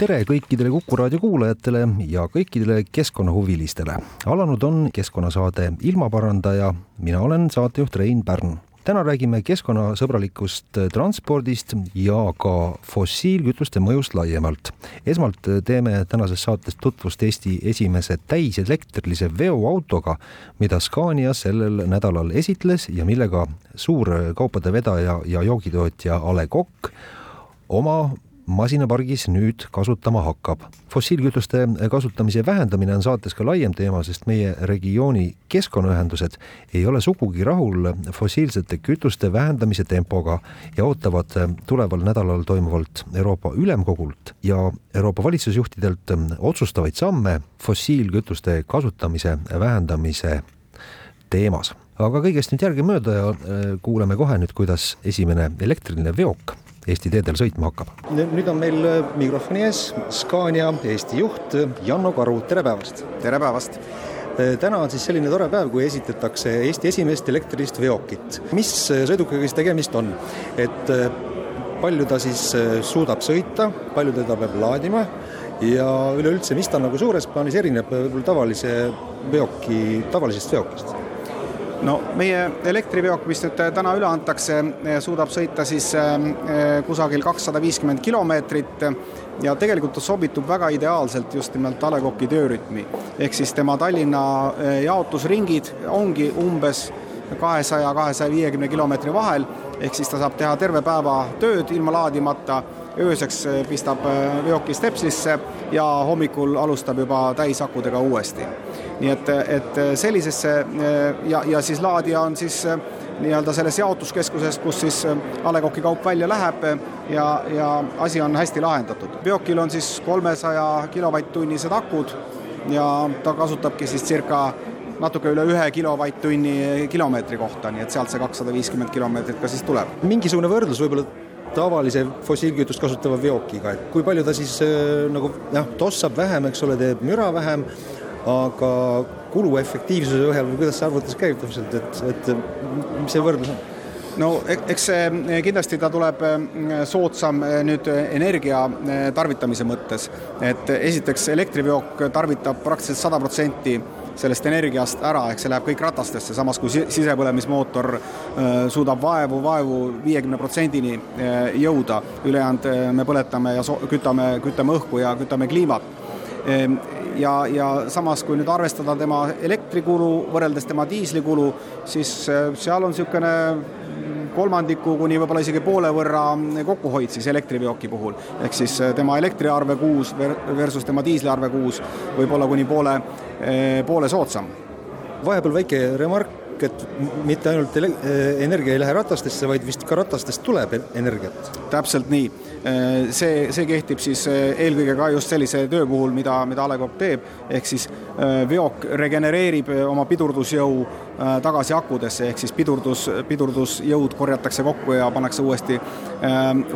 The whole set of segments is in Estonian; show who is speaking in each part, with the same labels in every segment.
Speaker 1: Tere kõikidele Kuku raadio kuulajatele ja kõikidele keskkonnahuvilistele. alanud on keskkonnasaade Ilmaparandaja, mina olen saatejuht Rein Pärn täna räägime keskkonnasõbralikust transpordist ja ka fossiilkütuste mõjust laiemalt. esmalt teeme tänases saates tutvust Eesti esimese täiselektrilise veoautoga, mida Scania sellel nädalal esitles ja millega suur kaupade vedaja ja joogitootja A Le Coq oma masinapargis nüüd kasutama hakkab. fossiilkütuste kasutamise vähendamine on saates ka laiem teema, sest meie regiooni keskkonnaühendused ei ole sugugi rahul fossiilsete kütuste vähendamise tempoga ja ootavad tuleval nädalal toimuvalt Euroopa Ülemkogult ja Euroopa valitsusjuhtidelt otsustavaid samme fossiilkütuste kasutamise vähendamise teemas. aga kõigest nüüd järgemööda ja kuuleme kohe nüüd, kuidas esimene elektriline veok Eesti teedel sõitma hakkab. nüüd on meil mikrofoni ees Scania Eesti juht Janno Karu, tere päevast!
Speaker 2: tere päevast!
Speaker 1: täna on siis selline tore päev, kui esitletakse Eesti esimest elektrilist veokit. mis sõidukiga siis tegemist on? et palju ta siis suudab sõita, palju teda peab laadima ja üleüldse, mis ta nagu suures plaanis erineb võib-olla tavalise veoki, tavalisest veokist?
Speaker 2: No meie elektriveok, mis nüüd täna üle antakse, suudab sõita siis kusagil kakssada viiskümmend kilomeetrit. Ja tegelikult ta sobitub väga ideaalselt just nimelt A Le Coqi töörütmi. ehk siis tema Tallinna jaotusringid ongi umbes kahesaja, kahesaja viiekümne kilomeetri vahel, ehk siis ta saab teha terve päeva tööd ilma laadimata, ööseks pistab veoki stepslisse ja hommikul alustab juba täisakudega uuesti. nii et, et sellisesse ja, ja siis laadija on siis nii-öelda selles jaotuskeskuses, kus siis A Le Coqi kaup välja läheb ja, ja asi on hästi lahendatud. veokil on siis kolmesaja kilovatt-tunnised akud ja ta kasutabki siis circa natuke üle ühe kilovatt-tunni kilomeetri kohta, nii et sealt see kakssada viiskümmend kilomeetrit ka siis tuleb.
Speaker 1: mingisugune võrdlus võib-olla tavalise fossiilkütust kasutava veokiga, et kui palju ta siis äh, nagu jah, tossab vähem, eks ole, teeb müra vähem, aga kuluefektiivsuse ühel või kuidas see arvutus käib täpselt, et, et mis see võrdlus on?
Speaker 2: no eks see kindlasti ta tuleb soodsam nüüd energia tarvitamise mõttes, et esiteks elektriveok tarvitab praktiliselt sada protsenti sellest energiast ära, ehk see läheb kõik ratastesse, samas kui sisepõlemismootor suudab vaevu, vaevu viiekümne protsendini jõuda, ülejäänud me põletame ja kütame, kütame õhku ja kütame kliimat ja, ja samas, kui nüüd arvestada tema elektrikulu võrreldes tema diislikulu, siis seal on niisugune kolmandiku kuni võib-olla isegi poole võrra kokkuhoid siis elektriveoki puhul. ehk siis tema elektriarve kuus versus tema diisliarve kuus võib olla kuni poole, poole soodsam.
Speaker 1: vahepeal väike remark, et mitte ainult energia ei lähe ratastesse, vaid vist ka ratastest tuleb energiat.
Speaker 2: täpselt nii. See, see kehtib siis eelkõige ka just sellise töö puhul, mida, mida A Le Coq teeb, ehk siis veok regenereerib oma pidurdusjõu tagasi akudesse, ehk siis pidurdus, pidurdusjõud korjatakse kokku ja pannakse uuesti,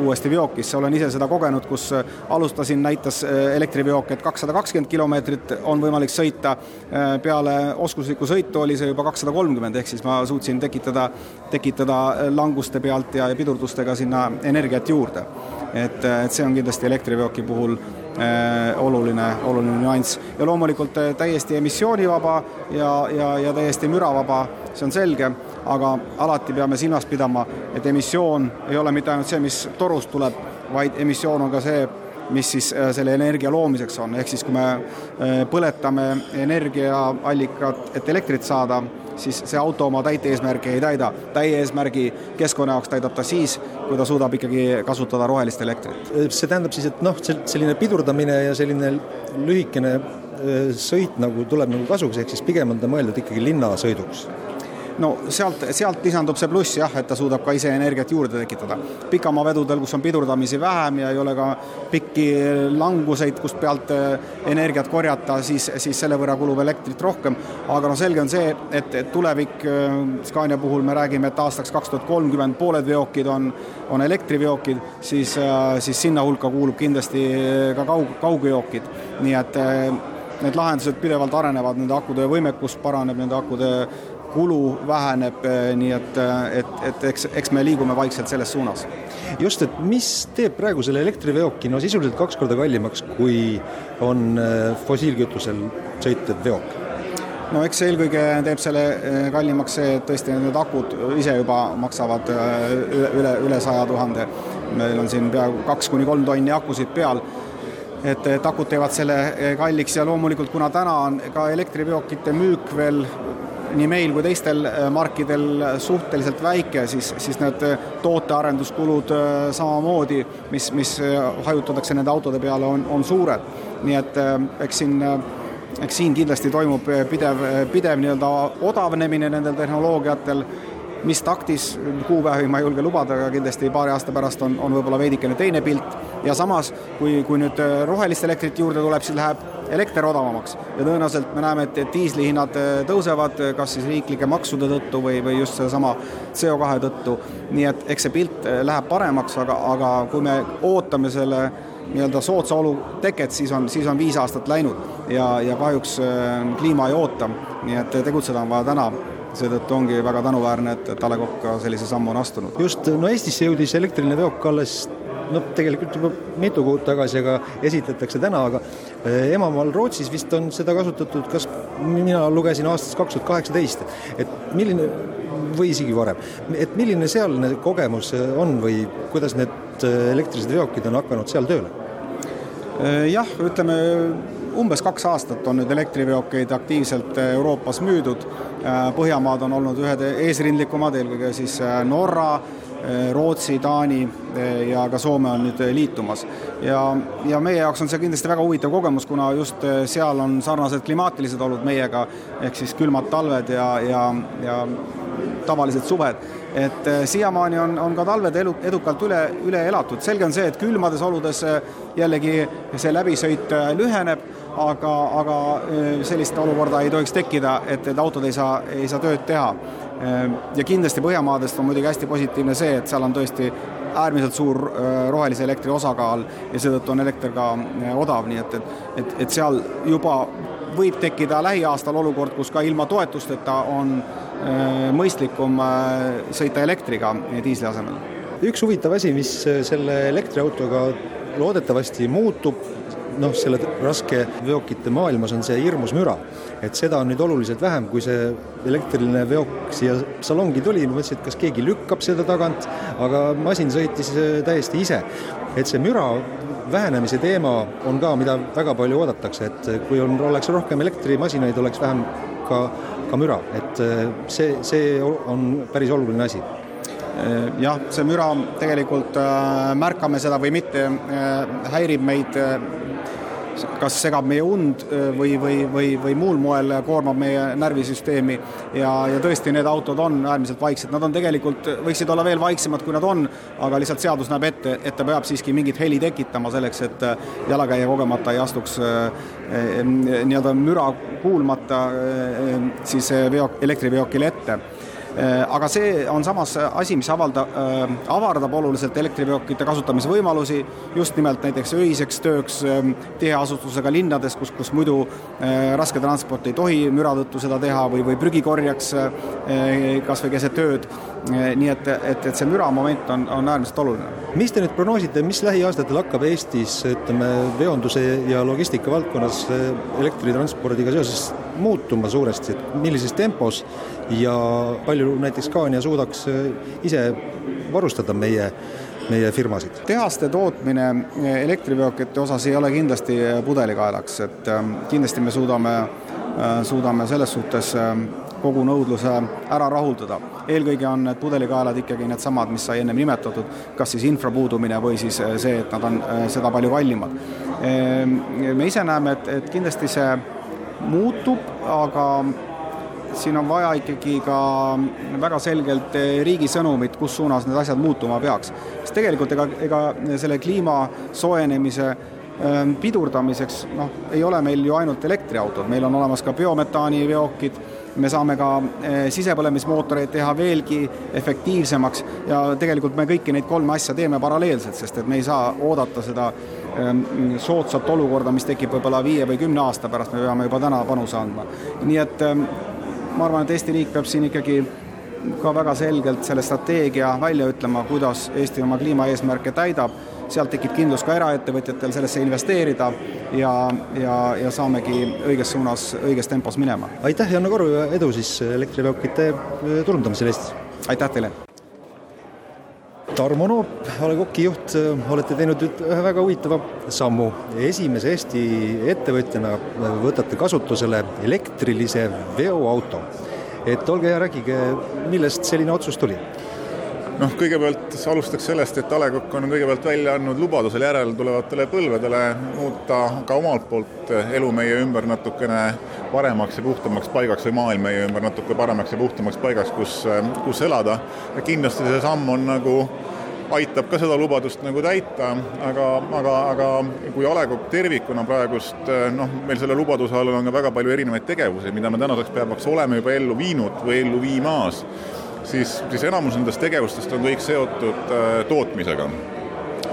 Speaker 2: uuesti veokisse. olen ise seda kogenud, kus alustasin, näitas elektriveok, et kakssada kakskümmend kilomeetrit on võimalik sõita, peale oskuslikku sõitu oli see juba kakssada kolmkümmend, ehk siis ma suutsin tekitada, tekitada languste pealt ja, ja pidurdustega sinna energiat juurde. Et, et see on kindlasti elektriveoki puhul äh, oluline, oluline nüanss. Ja loomulikult täiesti emissioonivaba ja, ja, ja täiesti müravaba, see on selge, aga alati peame silmas pidama, et emissioon ei ole mitte ainult see, mis torust tuleb, vaid emissioon on ka see, mis siis selle energia loomiseks on, ehk siis kui me põletame energiaallikat, et elektrit saada, siis see auto oma täit eesmärki ei täida. täie eesmärgi keskkonna jaoks täidab ta siis, kui ta suudab ikkagi kasutada rohelist elektrit.
Speaker 1: see tähendab siis, et noh, selline pidurdamine ja selline lühikene sõit nagu tuleb nagu kasuks, ehk siis pigem on ta mõeldud ikkagi linnasõiduks
Speaker 2: no sealt, sealt lisandub see pluss jah, et ta suudab ka ise energiat juurde tekitada. pikamaavedudel, kus on pidurdamisi vähem ja ei ole ka pikki languseid, kust pealt energiat korjata, siis, siis selle võrra kulub elektrit rohkem, aga noh, selge on see, et, et tulevik Scania puhul me räägime, et aastaks kaks tuhat kolmkümmend pooled veokid on, on elektriveokid, siis, siis sinna hulka kuulub kindlasti ka kaug, kaugveokid, nii et need lahendused pidevalt arenevad, nende akude võimekus paraneb, nende akude kulu väheneb, nii et, et, et eks, eks me liigume vaikselt selles suunas.
Speaker 1: just, et mis teeb praegu selle elektriveoki no sisuliselt kaks korda kallimaks, kui on äh, fossiilkütusel sõitev veok?
Speaker 2: no eks eelkõige teeb selle kallimaks see, et tõesti need akud ise juba maksavad äh, üle, üle saja tuhande. meil on siin peaaegu kaks kuni kolm tonni akusid peal et, et akud teevad selle kalliks ja loomulikult, kuna täna on ka elektriveokite müük veel nii meil kui teistel äh, markidel suhteliselt väike, siis, siis need äh, tootearenduskulud äh, samamoodi, mis, mis hajutatakse nende autode peale, on, on suured. nii et eks siin eks siin kindlasti toimub pidev, pidev nii-öelda odavnemine nendel tehnoloogiatel mis taktis, kuupäevi ma ei julge lubada, aga kindlasti paari aasta pärast on, on võib-olla veidikene teine pilt. Ja samas, kui, kui nüüd äh, rohelist elektrit juurde tuleb, siis läheb elekter odavamaks. Ja tõenäoliselt me näeme, et, et diislihinnad äh, tõusevad kas siis riiklike maksude tõttu või, või just sedasama CO2 tõttu. nii et eks see pilt äh, läheb paremaks, aga, aga kui me ootame selle nii-öelda soodsa olu teket, siis on, siis on viis aastat läinud. Ja, ja kahjuks kliima ei oota, nii et tegutseda on vaja täna seetõttu ongi väga tänuväärne, et, et A Le Coq ka sellise sammu on astunud.
Speaker 1: just, no Eestisse jõudis elektriline veok alles no tegelikult juba mitu kuud tagasi, aga esitletakse täna, aga eh, emamaal Rootsis vist on seda kasutatud, kas mina lugesin aastast kaks tuhat kaheksateist, et milline või isegi varem, et milline sealne kogemus on või kuidas need eh, elektrilised veokid on hakanud seal tööle?
Speaker 2: Eh, jah, ütleme umbes kaks aastat on nüüd elektriveokeid aktiivselt Euroopas müüdud. Põhjamaad on olnud ühed eesrindlikumad, eelkõige siis Norra, Rootsi, Taani ja ka Soome on nüüd liitumas. ja, ja meie jaoks on see kindlasti väga huvitav kogemus, kuna just seal on sarnased klimaatilised olud meiega, ehk siis külmad talved ja, ja, ja tavalised suved et äh, siiamaani on, on ka talved elu, edukalt üle, üle elatud, selge on see, et külmades oludes äh, jällegi see läbisõit äh, lüheneb, aga, aga sellist olukorda ei tohiks tekkida, et, et autod ei saa, ei saa tööd teha. ja kindlasti Põhjamaadest on muidugi hästi positiivne see, et seal on tõesti äärmiselt suur rohelise elektri osakaal ja seetõttu on elekter ka odav, nii et, et, et, et seal juba võib tekkida lähiaastal olukord, kus ka ilma toetusteta on mõistlikum äh, sõita elektriga diisli asemel.
Speaker 1: üks huvitav asi, mis äh, selle elektriautoga loodetavasti muutub, noh, selle raske veokite maailmas on see hirmus müra. et seda on nüüd oluliselt vähem, kui see elektriline veok siia salongi tuli, ma mõtlesin, et kas keegi lükkab seda tagant, aga masin sõitis täiesti ise. et see müra vähenemise teema on ka, mida väga palju oodatakse, et kui on, oleks rohkem elektrimasinaid, oleks vähem ka ka müra, et äh, see, see on päris oluline asi.
Speaker 2: Äh, jah, see müra tegelikult äh, märkame seda või mitte, häirib meid kas segab meie und või, või, või, või muul moel koormab meie närvisüsteemi. Ja, ja tõesti, need autod on äärmiselt vaiksed, nad on tegelikult, võiksid olla veel vaiksemad, kui nad on, aga lihtsalt seadus näeb ette, et ta peab siiski mingit heli tekitama selleks, et jalakäija kogemata ei astuks nii-öelda müra kuulmata siis veok, elektriveokile ette. Äh, aga see on samas asi, mis avalda, äh, avardab oluliselt elektriveokite kasutamise võimalusi just nimelt näiteks öiseks tööks ähm, tiheasustusega linnades, kus, kus muidu äh, raske transport ei tohi müra tõttu seda teha või, või prügikorjeks kas või keset ööd. nii et, et, et see müramoment on, on äärmiselt oluline.
Speaker 1: mis te nüüd prognoosite, mis lähiaastatel hakkab Eestis, ütleme, veonduse ja logistika valdkonnas elektritranspordiga seoses muutuma suuresti, et millises tempos ja palju näiteks Scania suudaks äh, ise varustada meie meie firmasid.
Speaker 2: tehaste tootmine äh, elektriveokite osas ei ole kindlasti äh, pudelikaelaks, et kindlasti me suudame, suudame selles suhtes kogu nõudluse ära rahuldada. eelkõige on need pudelikaelad ikkagi needsamad, mis sai ennem nimetatud, kas siis infra puudumine või siis see, et nad on seda palju kallimad. Me ise näeme, et, et kindlasti see muutub, aga siin on vaja ikkagi ka väga selgelt riigi sõnumit, kus suunas need asjad muutuma peaks. sest tegelikult ega, ega selle kliima soojenemise ähm, pidurdamiseks noh, ei ole meil ju ainult elektriautod, meil on olemas ka biometaaniveokid me saame ka eh, sisepõlemismootoreid teha veelgi efektiivsemaks ja tegelikult me kõiki neid kolme asja teeme paralleelselt, sest et me ei saa oodata seda ehm, soodsat olukorda, mis tekib võib-olla viie või kümne aasta pärast, me peame juba täna panuse andma. nii et ehm, ma arvan, et Eesti riik peab siin ikkagi ka väga selgelt selle strateegia välja ütlema, kuidas Eesti oma kliimaeesmärke täidab sealt tekib kindlus ka eraettevõtjatel sellesse investeerida ja, ja, ja saamegi õiges suunas, õiges tempos minema.
Speaker 1: aitäh, Janno Karu ja edu siis elektriveokite turundamisel Eestis!
Speaker 2: aitäh teile!
Speaker 1: Tarmo Noop, A Le Coq'i juht, äh, olete teinud nüüd ühe väga huvitava sammu. esimese Eesti ettevõtjana võtate kasutusele elektrilise veoauto. et olge hea, rääkige, millest selline otsus tuli?
Speaker 3: Noh, kõigepealt alustaks sellest, et A Le Coq on kõigepealt välja andnud lubadusel järeltulevatele põlvedele muuta ka omalt poolt elu meie ümber natukene paremaks ja puhtamaks paigaks või maailm meie ümber natuke paremaks ja puhtamaks paigaks, kus, kus elada. ja kindlasti see samm on nagu aitab ka seda lubadust nagu täita, aga, aga, aga kui A Le Coq tervikuna praegust noh, meil selle lubaduse all on ka väga palju erinevaid tegevusi, mida me tänaseks päevaks oleme juba ellu viinud või ellu viimas siis, siis enamus nendest tegevustest on kõik seotud äh, tootmisega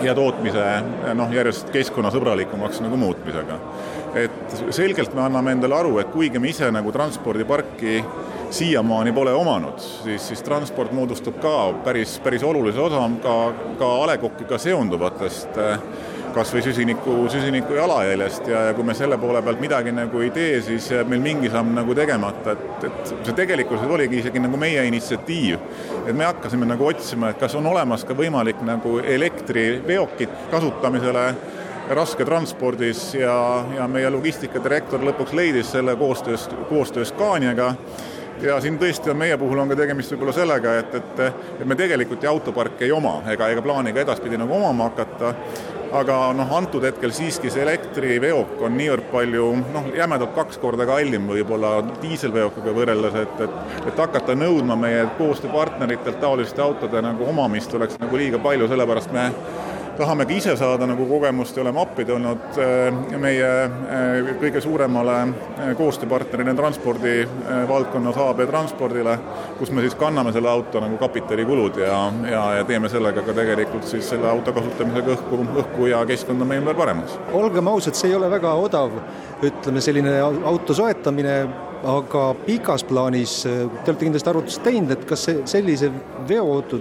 Speaker 3: ja tootmise noh, järjest keskkonnasõbralikumaks nagu muutmisega. et selgelt me anname endale aru, et kuigi me ise nagu transpordiparki siiamaani pole omanud, siis, siis transport moodustab ka päris, päris olulise osa ka, ka A Le Coqiga seonduvatest äh, kas või süsiniku, süsiniku jalajäljest ja, ja kui me selle poole pealt midagi nagu ei tee, siis jääb meil mingi samm nagu tegemata, et, et see tegelikkuses oligi isegi nagu meie initsiatiiv. et me hakkasime nagu otsima, et kas on olemas ka võimalik nagu elektriveokit kasutamisele rasketranspordis ja, ja meie logistikadirektor lõpuks leidis selle koostöös, koostöös Scaniaga ja siin tõesti on meie puhul on ka tegemist võib-olla sellega, et, et, et me tegelikult ju autoparki ei oma ega, ega plaani ka edaspidi nagu omama hakata, aga noh, antud hetkel siiski see elektriveok on niivõrd palju noh, jämedalt kaks korda kallim võib-olla diiselveokiga võrreldes, et, et et hakata nõudma meie koostööpartneritelt taoliste autode nagu omamist oleks nagu liiga palju, sellepärast me tahamegi ise saada nagu kogemust ja oleme appi tulnud äh, meie äh, kõige suuremale äh, koostööpartnerile transpordi valdkonnas AB Transpordile, kus me siis kanname selle auto nagu kapitalikulud ja, ja, ja teeme sellega ka tegelikult siis selle auto kasutamisega õhku, õhku ja keskkonda meie ümber paremaks.
Speaker 1: olgem ausad, see ei ole väga odav, ütleme selline auto soetamine aga pikas plaanis te olete kindlasti arvutust teinud, et kas see sellise veoauto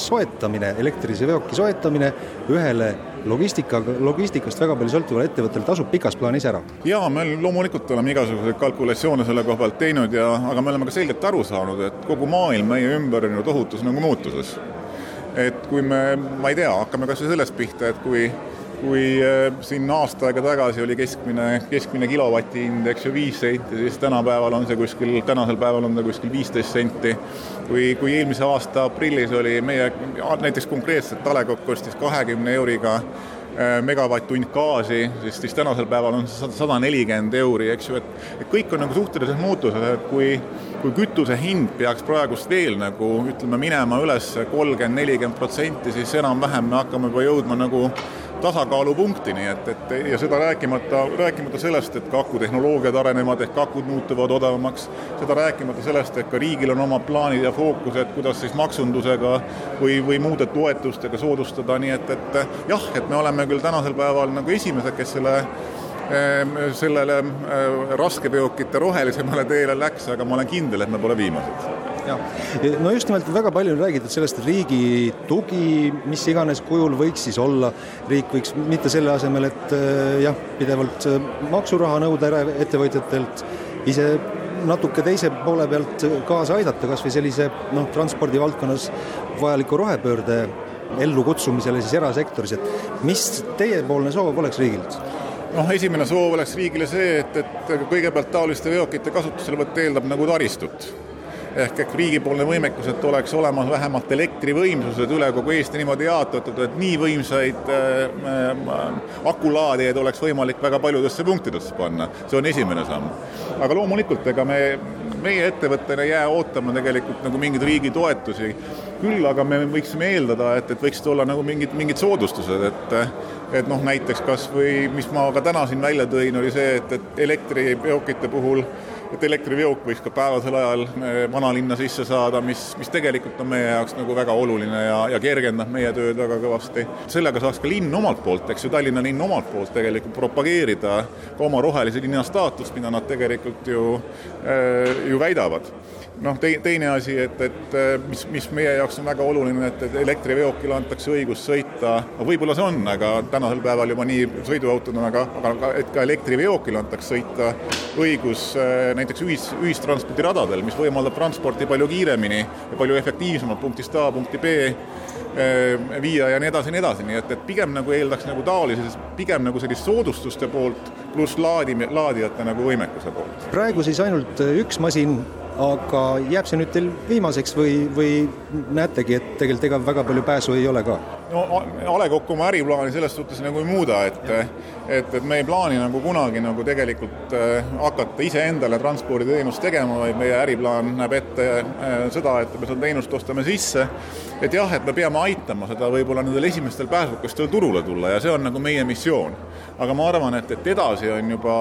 Speaker 1: soetamine, elektrilise veoki soetamine ühele logistikaga, logistikast väga palju sõltuvale ettevõttele tasub pikas plaanis ära?
Speaker 3: jaa, me loomulikult oleme igasuguseid kalkulatsioone selle koha pealt teinud ja, aga me oleme ka selgelt aru saanud, et kogu maailm meie ümber on ju tohutus nagu muutuses. et kui me, ma ei tea, hakkame kas või sellest pihta, et kui kui äh, siin aasta aega tagasi oli keskmine, keskmine kilovati hind, eks ju, viis senti, siis tänapäeval on see kuskil, tänasel päeval on ta kuskil viisteist senti. kui, kui eelmise aasta aprillis oli meie, näiteks konkreetselt A Le Coq ostis kahekümne euriga äh, megavatt-tund gaasi, siis, siis tänasel päeval on see sada nelikümmend euri, eks ju, et, et kõik on nagu suhtelises muutuses, et kui kui kütuse hind peaks praegust veel nagu ütleme, minema üles kolmkümmend, nelikümmend protsenti, siis enam-vähem me hakkame juba jõudma nagu tasakaalupunktini, et, et ja seda rääkimata, rääkimata sellest, et ka akutehnoloogiad arenevad, ehk akud muutuvad odavamaks, seda rääkimata sellest, et ka riigil on omad plaanid ja fookused, kuidas siis maksundusega või, või muude toetustega soodustada, nii et, et jah, et me oleme küll tänasel päeval nagu esimesed, kes selle ehm, sellele ehm, raskeveokite rohelisemale teele läks, aga ma olen kindel, et me pole viimased
Speaker 1: jah, no just nimelt väga palju on räägitud sellest, et riigi tugi mis iganes kujul võiks siis olla, riik võiks mitte selle asemel, et äh, jah, pidevalt äh, maksuraha nõuda eraettevõtjatelt, ise natuke teise poole pealt kaasa aidata, kas või sellise noh, transpordivaldkonnas vajaliku rohepöörde ellukutsumisele siis erasektoris, et mis teiepoolne soov oleks riigilt?
Speaker 3: noh, esimene soov oleks riigile see, et, et kõigepealt taoliste veokite kasutuselevõtt eeldab nagu taristut ehk et riigipoolne võimekus, et oleks olemas vähemalt elektrivõimsused üle kogu Eesti niimoodi jaotatud, et nii võimsaid äh, äh, akulaadijaid oleks võimalik väga paljudesse punktidesse panna, see on esimene samm. aga loomulikult, ega me, meie ettevõttena ei jää ootama tegelikult nagu mingeid riigi toetusi, küll aga me võiksime eeldada, et, et võiksid olla nagu mingid, mingid soodustused, et et noh, näiteks kas või mis ma ka täna siin välja tõin, oli see, et, et elektriveokite puhul et elektriveok võiks ka päevasel ajal eh, vanalinna sisse saada, mis, mis tegelikult on meie jaoks nagu väga oluline ja, ja kergendab meie tööd väga kõvasti. sellega saaks ka linn omalt poolt, eks ju, Tallinna linn omalt poolt tegelikult propageerida ka oma rohelise linna staatust, mida nad tegelikult ju, eh, ju väidavad noh, tei-, teine asi, et, et mis, mis meie jaoks on väga oluline, et, et elektriveokile antakse õigus sõita, võib-olla see on, aga tänasel päeval juba nii sõiduautodena, aga, aga et ka elektriveokile antakse sõita õigus näiteks ühis, ühistranspordiradadel, mis võimaldab transporti palju kiiremini ja palju efektiivsemalt punktist A punkti B äh, viia ja nii edasi ja nii edasi, nii et, et pigem nagu eeldaks nagu taolises, pigem nagu sellist soodustuste poolt pluss laadi, laadijate nagu võimekuse poolt.
Speaker 1: praegu siis ainult üks masin aga jääb see nüüd teil viimaseks või, või näetegi, et tegelikult ega väga palju pääsu ei ole ka?
Speaker 3: no A Le Coq oma äriplaani selles suhtes nagu ei muuda, et et, et me ei plaani nagu kunagi nagu tegelikult äh, hakata iseendale transporditeenust tegema, vaid meie äriplaan näeb ette äh, seda, et me seda teenust ostame sisse, et jah, et me peame aitama seda võib-olla nendel esimestel pääsukestel turule tulla ja see on nagu meie missioon. aga ma arvan, et, et edasi on juba,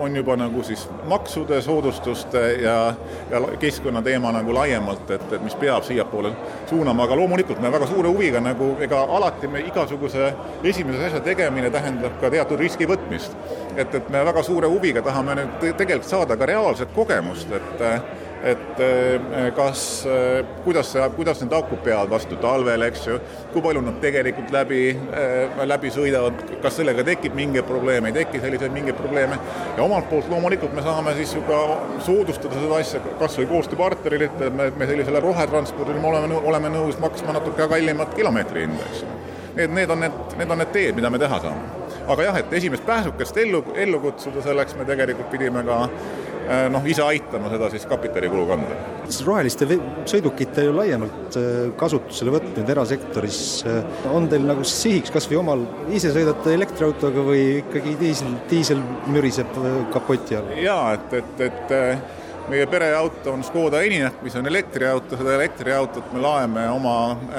Speaker 3: on juba nagu siis maksude, soodustuste ja, ja keskkonnateema nagu laiemalt, et, et mis peab siiapoole suunama, aga loomulikult me väga suure huviga nagu ega alati me igasuguse esimese asja tegemine tähendab ka teatud riski võtmist. et, et me väga suure huviga tahame nüüd tegelikult saada ka reaalset kogemust, et et kas, kuidas see, kuidas need akud peavad vastu talvel, eks ju, kui palju nad tegelikult läbi, läbi sõidavad, kas sellega tekib mingeid probleeme, ei teki selliseid mingeid probleeme ja omalt poolt loomulikult me saame siis ju ka soodustada seda asja kas või koostööpartnerile, et me, me sellisele rohetranspordile me oleme, oleme nõus maksma natuke kallimat kilomeetri hinda, eks ju. Need, need on need, need on need teed, mida me teha saame aga jah, et esimest pääsukest ellu, ellu kutsuda, selleks me tegelikult pidime ka äh, noh, ise aitama seda siis kapitalikulu kanda.
Speaker 1: roheliste sõidukite ju laiemalt äh, kasutusele võtnud erasektoris, äh, on teil nagu sihiks kas või omal, ise sõidate elektriautoga või ikkagi diisel, diisel müriseb kapoti all?
Speaker 3: jaa, et, et, et meie pereauto on Škoda Enyaq, mis on elektriauto, seda elektriautot me laeme oma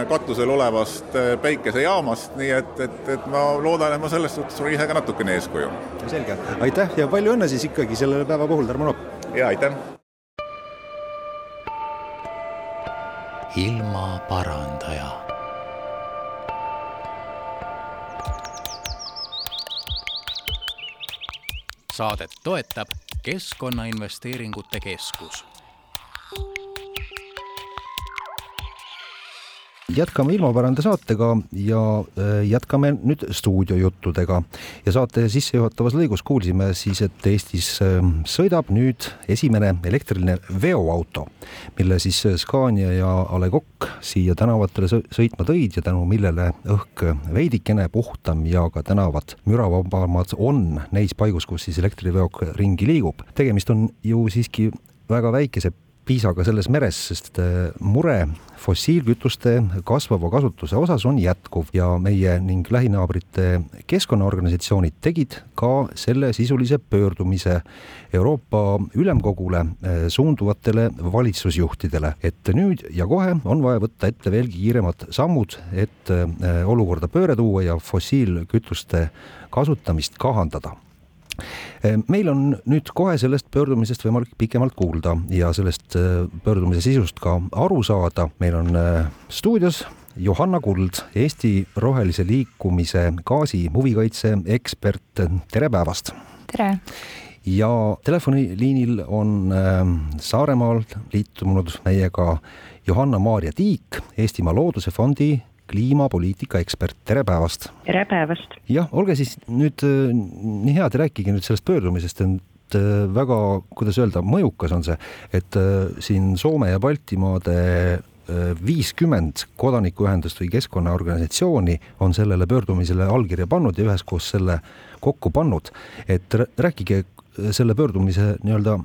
Speaker 3: katusel olevast äh, päikesejaamast, nii et, et, et ma loodan, et ma selles suhtes olen ise ka natukene eeskuju.
Speaker 1: selge, aitäh ja palju õnne siis ikkagi selle päeva puhul, Tarmo Nopp!
Speaker 3: jaa, aitäh!
Speaker 4: ilmaparandaja saadet toetab Keskkonnainvesteeringute Keskus
Speaker 1: jätkame ilmapäranda saatega ja äh, jätkame nüüd stuudiojuttudega ja saate sissejuhatavas lõigus kuulsime siis, et Eestis ähm, sõidab nüüd esimene elektriline veoauto, mille siis Scania ja A Le Coq siia tänavatele sõitma tõid ja tänu millele õhk veidikene puhtam ja ka tänavad müravabamad on neis paigus, kus siis elektriveok ringi liigub. tegemist on ju siiski väga väikese piisaga selles meres, sest äh, mure fossiilkütuste kasvava kasutuse osas on jätkuv ja meie ning lähinaabrite keskkonnaorganisatsioonid tegid ka sellesisulise pöördumise Euroopa Ülemkogule äh, suunduvatele valitsusjuhtidele, et nüüd ja kohe on vaja võtta ette veelgi kiiremad sammud, et äh, olukorda pööre tuua ja fossiilkütuste kasutamist kahandada meil on nüüd kohe sellest pöördumisest võimalik pikemalt kuulda ja sellest äh, pöördumise sisust ka aru saada. meil on äh, stuudios Johanna Kuld, Eesti Rohelise Liikumise gaasi huvikaitse ekspert, tere päevast!
Speaker 5: tere!
Speaker 1: ja telefoniliinil on Saaremaal liitunud meiega Johanna-Maarja Tiik, Eestimaa Looduse Fondi kliimapoliitika ekspert, tere päevast!
Speaker 5: tere päevast!
Speaker 1: jah, olge siis nüüd äh, nii head rääkige nüüd sellest pöördumisest, et äh, väga, kuidas öelda, mõjukas on see, et äh, siin Soome ja Baltimaade viiskümmend kodanikuühendust või keskkonnaorganisatsiooni on sellele pöördumisele allkirja pannud ja üheskoos selle kokku pannud. et rääkige selle pöördumise nii-öelda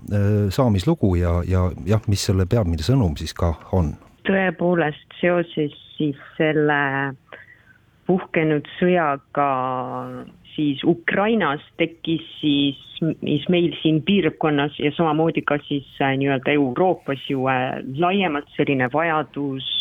Speaker 1: saamislugu ja, ja jah, mis selle peamine sõnum siis ka on?
Speaker 5: tõepoolest seoses siis selle puhkenud sõjaga siis Ukrainas tekkis siis, siis meil siin piirkonnas ja samamoodi ka siis äh, nii-öelda Euroopas ju äh, laiemalt selline vajadus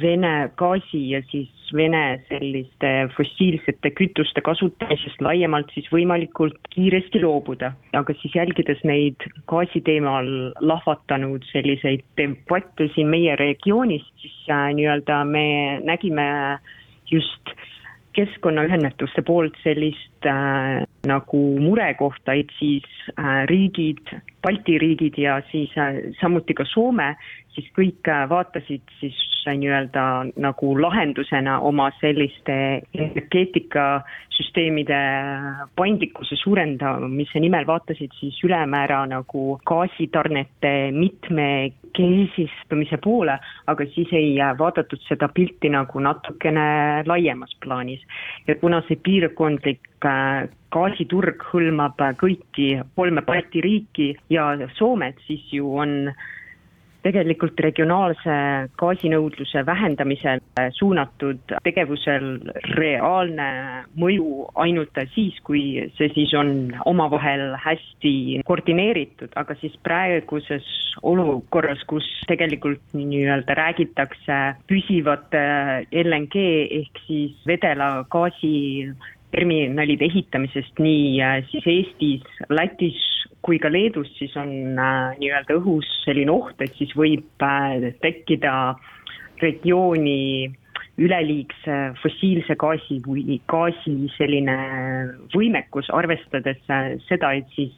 Speaker 5: Vene gaasi ja siis Vene selliste fossiilsete kütuste kasutamisest laiemalt siis võimalikult kiiresti loobuda. aga siis jälgides neid gaasi teemal lahvatanud selliseid debatte siin meie regioonis, siis äh, nii-öelda me nägime just keskkonnaühenduste poolt sellist äh, nagu murekohta, et siis äh, riigid, Balti riigid ja siis äh, samuti ka Soome, siis kõik äh, vaatasid siis äh, nii-öelda nagu lahendusena oma selliste energeetikasüsteemide paindlikkuse suurendamise nimel vaatasid siis ülemäära nagu gaasitarnete mitmekesistumise poole, aga siis ei vaadatud seda pilti nagu natukene laiemas plaanis. ja kuna see piirkondlik äh, gaasiturg hõlmab kõiki kolme Balti riiki ja Soomet, siis ju on tegelikult regionaalse gaasinõudluse vähendamisele suunatud tegevusel reaalne mõju ainult siis, kui see siis on omavahel hästi koordineeritud, aga siis praeguses olukorras, kus tegelikult nii-öelda räägitakse püsivate LNG ehk siis vedela gaasi terminalide ehitamisest nii äh, siis Eestis, Lätis kui ka Leedus, siis on äh, nii-öelda õhus selline oht, et siis võib äh, tekkida regiooni üleliigse fossiilse gaasi või gaasi selline võimekus, arvestades seda, et siis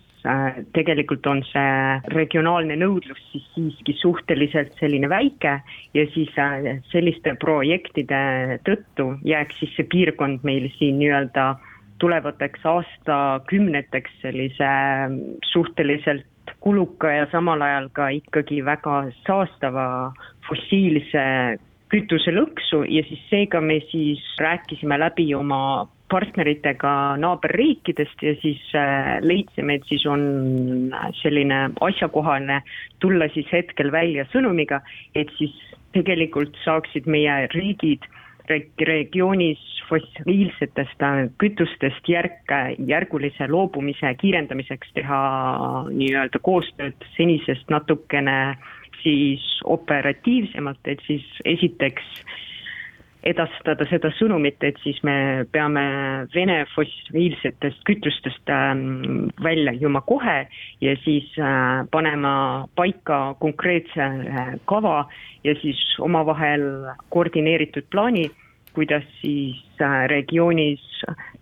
Speaker 5: tegelikult on see regionaalne nõudlus siis siiski suhteliselt selline väike ja siis äh, selliste projektide tõttu jääks siis see piirkond meil siin nii-öelda tulevateks aastakümneteks sellise suhteliselt kuluka ja samal ajal ka ikkagi väga saastava fossiilse kütuse lõksu ja siis seega me siis rääkisime läbi oma partneritega naaberriikidest ja siis äh, leidsime, et siis on selline asjakohane tulla siis hetkel välja sõnumiga, et siis tegelikult saaksid meie riigid regioonis fossiilsetest äh, kütustest järk, järgulise loobumise kiirendamiseks teha nii-öelda koostööd senisest natukene siis operatiivsemalt, et siis esiteks edastada seda sõnumit, et siis me peame Vene fossiilsetest kütustest ähm, välja jõudma kohe ja siis äh, panema paika konkreetse äh, kava ja siis omavahel koordineeritud plaani, kuidas siis äh, regioonis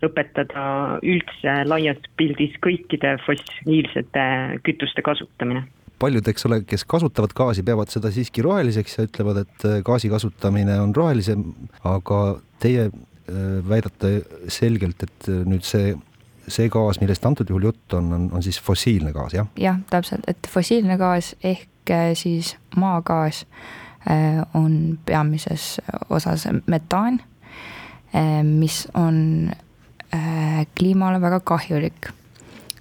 Speaker 5: lõpetada üldse laias pildis kõikide fossiilsete kütuste kasutamine
Speaker 1: paljud, eks ole, kes kasutavad gaasi, peavad seda siiski roheliseks ja ütlevad, et äh, gaasi kasutamine on rohelisem, aga teie äh, väidate selgelt, et äh, nüüd see, see gaas, millest antud juhul jutt on, on, on siis fossiilne gaas, jah?
Speaker 6: jah, täpselt, et fossiilne gaas ehk siis maagaas on peamises osas metaan, mis on kliimale väga kahjulik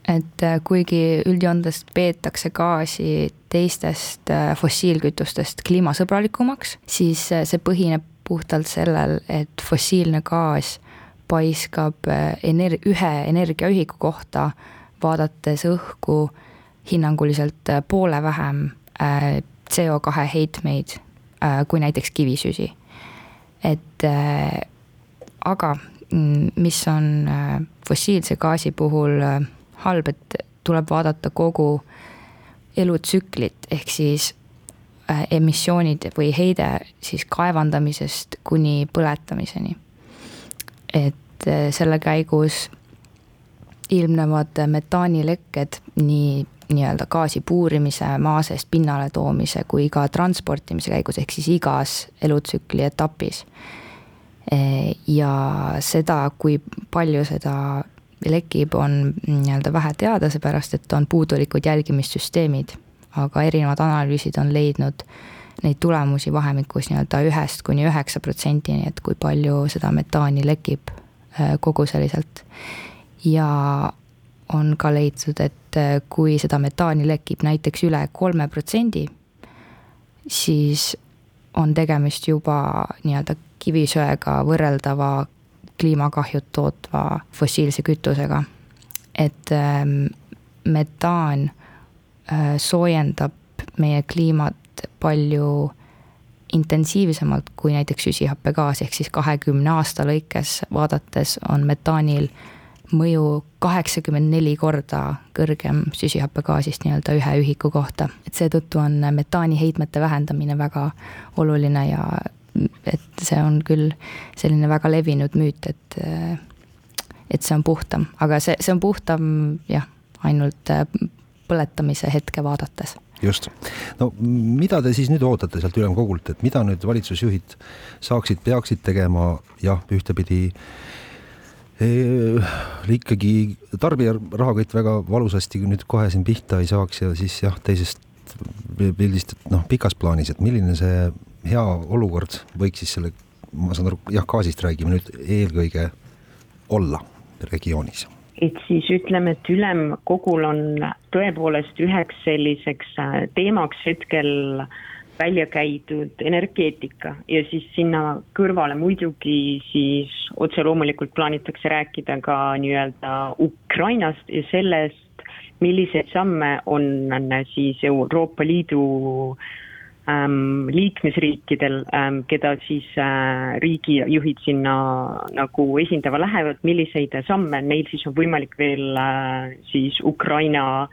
Speaker 6: et äh, kuigi üldjoontes peetakse gaasi teistest äh, fossiilkütustest kliimasõbralikumaks, siis äh, see põhineb puhtalt sellel, et fossiilne gaas paiskab ener-, ühe energiaühiku kohta, vaadates õhku hinnanguliselt poole vähem CO2 heitmeid kui näiteks kivisüsi. et aga mm, mis on fossiilse gaasi puhul halb, et tuleb vaadata kogu elutsüklit, ehk siis äh, emissioonid või heide siis kaevandamisest kuni põletamiseni. et äh, selle käigus ilmnevad metaanilekked nii nii-öelda gaasi puurimise, maa seest pinnale toomise kui ka transportimise käigus, ehk siis igas elutsükli etapis. Äh, ja seda, kui palju seda lekib, on nii-öelda vähe teada, seepärast et on puudulikud jälgimissüsteemid. aga erinevad analüüsid on leidnud neid tulemusi vahemikus nii-öelda ühest kuni üheksa protsendini, et kui palju seda metaani lekib äh, koguseliselt. ja on ka leitud, et äh, kui seda metaani lekib näiteks üle kolme protsendi, siis on tegemist juba nii-öelda kivisöega võrreldava kliimakahjut tootva fossiilse kütusega. et ähm, metaan äh, soojendab meie kliimat palju intensiivsemalt kui näiteks süsihappegaas, ehk siis kahekümne aasta lõikes vaadates on metaanil mõju kaheksakümmend neli korda kõrgem süsihappegaasist nii-öelda ühe ühiku kohta. et seetõttu on metaani heitmete vähendamine väga oluline ja et see on küll selline väga levinud müüt, et et see on puhtam, aga see, see on puhtam jah, ainult põletamise hetke vaadates.
Speaker 1: Just, no mida te siis nüüd ootate sealt ülemkogult, et mida nüüd valitsusjuhid saaksid, peaksid tegema, jah, ühtepidi eh, ikkagi tarbija rahakott väga valusasti nüüd kohe siin pihta ei saaks ja siis jah, teisest pildist, et noh, pikas plaanis, et milline see hea olukord võiks siis selle, ma saan aru, jah, gaasist räägime nüüd eelkõige olla regioonis.
Speaker 5: Et siis ütleme, et ülemkogul on tõepoolest üheks selliseks äh, teemaks hetkel välja käidud energeetika ja siis sinna kõrvale muidugi siis otse loomulikult plaanitakse rääkida ka nii-öelda Ukrainast ja sellest, milliseid samme on siis Euroopa Liidu ähm, liikmesriikidel ähm,, keda siis äh, riigijuhid sinna nagu esindama lähevad, milliseid samme neil siis on võimalik veel äh, siis Ukraina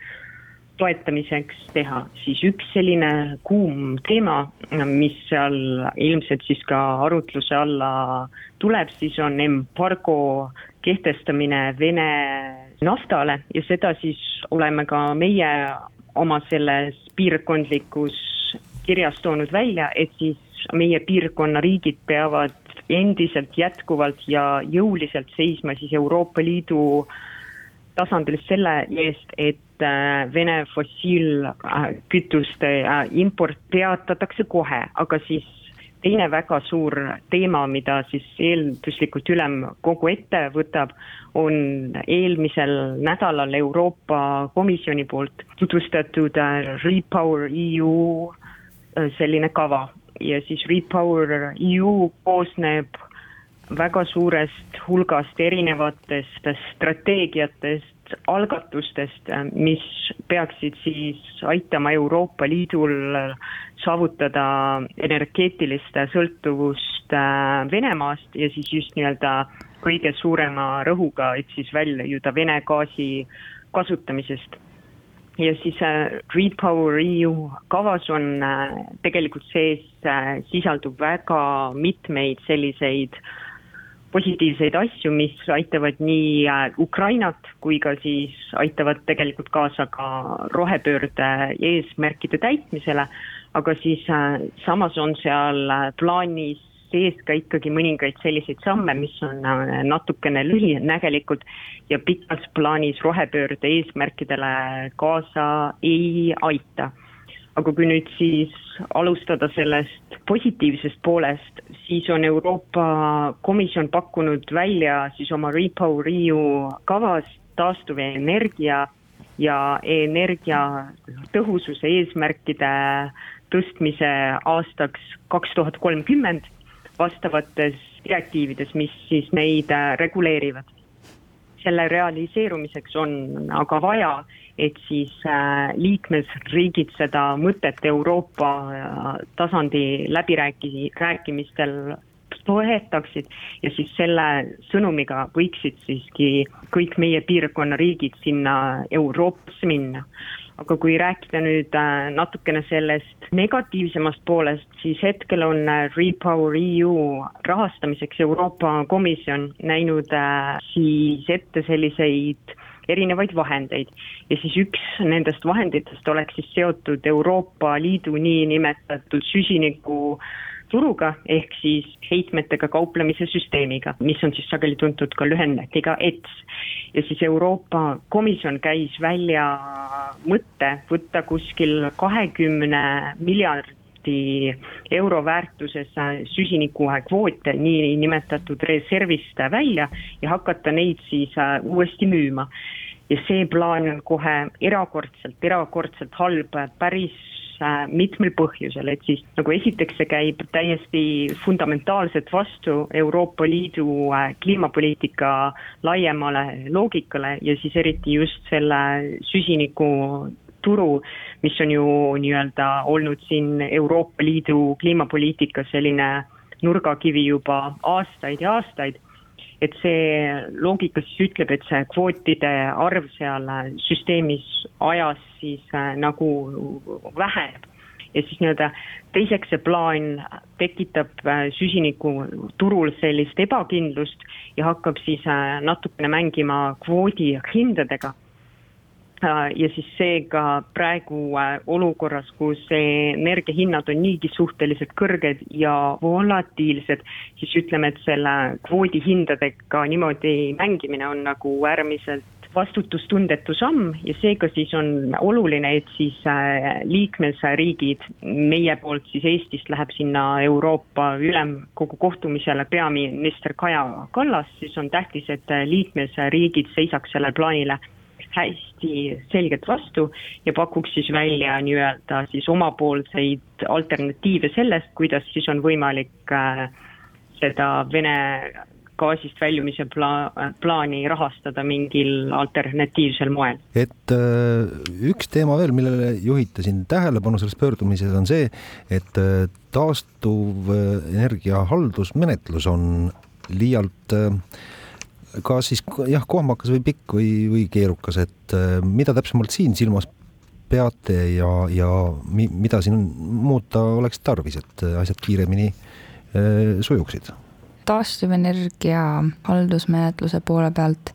Speaker 5: toetamiseks teha, siis üks selline kuum teema, mis seal ilmselt siis ka arutluse alla tuleb, siis on embargo kehtestamine Vene naftale ja seda siis oleme ka meie oma selles piirkondlikus kirjas toonud välja, et siis meie piirkonna riigid peavad endiselt jätkuvalt ja jõuliselt seisma siis Euroopa Liidu tasandil selle eest, et äh, Vene fossiilkütuste äh, import peatatakse kohe, aga siis teine väga suur teema, mida siis eelduslikult ülemkogu ette võtab, on eelmisel nädalal Euroopa Komisjoni poolt tutvustatud äh, Repower EU selline kava. Ja siis Repower EU koosneb väga suurest hulgast erinevatest strateegiatest, algatustest, äh, mis peaksid siis aitama Euroopa Liidul saavutada energeetilist sõltuvust äh, Venemaast ja siis just nii-öelda kõige suurema rõhuga, et siis väljuda Vene gaasi kasutamisest ja siis äh, Repower EU kavas on äh, tegelikult sees äh,, sisaldub väga mitmeid selliseid positiivseid asju, mis aitavad nii Ukrainat kui ka siis aitavad tegelikult kaasa ka rohepöörde eesmärkide täitmisele, aga siis samas on seal plaanis sees ka ikkagi mõningaid selliseid samme, mis on äh, natukene lühinägelikud ja pikas plaanis rohepöörde eesmärkidele kaasa ei aita. aga kui nüüd siis alustada sellest positiivsest poolest, siis on Euroopa Komisjon pakkunud välja siis oma Repower EU kavas taastuvenergia ja energia tõhususe eesmärkide tõstmise aastaks kaks tuhat kolmkümmend vastavates direktiivides, mis siis neid äh, reguleerivad. selle realiseerumiseks on aga vaja, et siis äh, liikmesriigid seda mõtet Euroopa äh, tasandi läbirääki-, rääkimistel toetaksid ja siis selle sõnumiga võiksid siiski kõik meie piirkonna riigid sinna Euroopasse minna aga kui rääkida nüüd äh, natukene sellest negatiivsemast poolest, siis hetkel on äh, Repower EU rahastamiseks Euroopa Komisjon näinud äh, siis ette selliseid erinevaid vahendeid. Ja siis üks nendest vahenditest oleks siis seotud Euroopa Liidu niinimetatud süsiniku turuga ehk siis heitmetega kauplemise süsteemiga, mis on siis sageli tuntud ka lühendiga ETS. ja siis Euroopa Komisjon käis välja mõtte võtta kuskil kahekümne miljardi euro väärtuses süsinikukvoote niinimetatud reservist välja ja hakata neid siis äh, uuesti müüma. ja see plaan on kohe erakordselt, erakordselt halb päris mitmel põhjusel, et siis nagu esiteks see käib täiesti fundamentaalselt vastu Euroopa Liidu äh, kliimapoliitika laiemale loogikale ja siis eriti just selle süsiniku turu, mis on ju nii-öelda olnud siin Euroopa Liidu kliimapoliitikas selline nurgakivi juba aastaid ja aastaid et see loogika siis ütleb, et see kvootide arv seal süsteemis ajas siis äh, nagu väheneb. ja siis nii-öelda teiseks see plaan tekitab äh, süsinikuturul sellist ebakindlust ja hakkab siis äh, natukene mängima kvoodi hindadega ja siis seega praegu äh, olukorras, kus energiahinnad on niigi suhteliselt kõrged ja volatiilsed, siis ütleme, et selle kvoodi hindadega niimoodi mängimine on nagu äärmiselt vastutustundetu samm ja seega siis on oluline, et siis äh, liikmesriigid, meie poolt siis Eestist läheb sinna Euroopa Ülemkogu kohtumisele peaminister Kaja Kallas, siis on tähtis, et liikmesriigid seisaks sellele plaanile hästi selgelt vastu ja pakuks siis välja nii-öelda siis omapoolseid alternatiive sellest, kuidas siis on võimalik äh, seda Vene gaasist väljumise pla-, plaani rahastada mingil alternatiivsel moel.
Speaker 1: et äh, üks teema veel, millele juhite siin tähelepanu selles pöördumises, on see, et äh, taastuvenergia haldusmenetlus on liialt äh, ka siis jah, kohmakas või pikk või, või keerukas, et äh, mida täpsemalt siin silmas peate ja, ja mi, mida siin muuta oleks tarvis, et asjad kiiremini äh, sujuksid?
Speaker 6: taastuvenergia haldusmenetluse poole pealt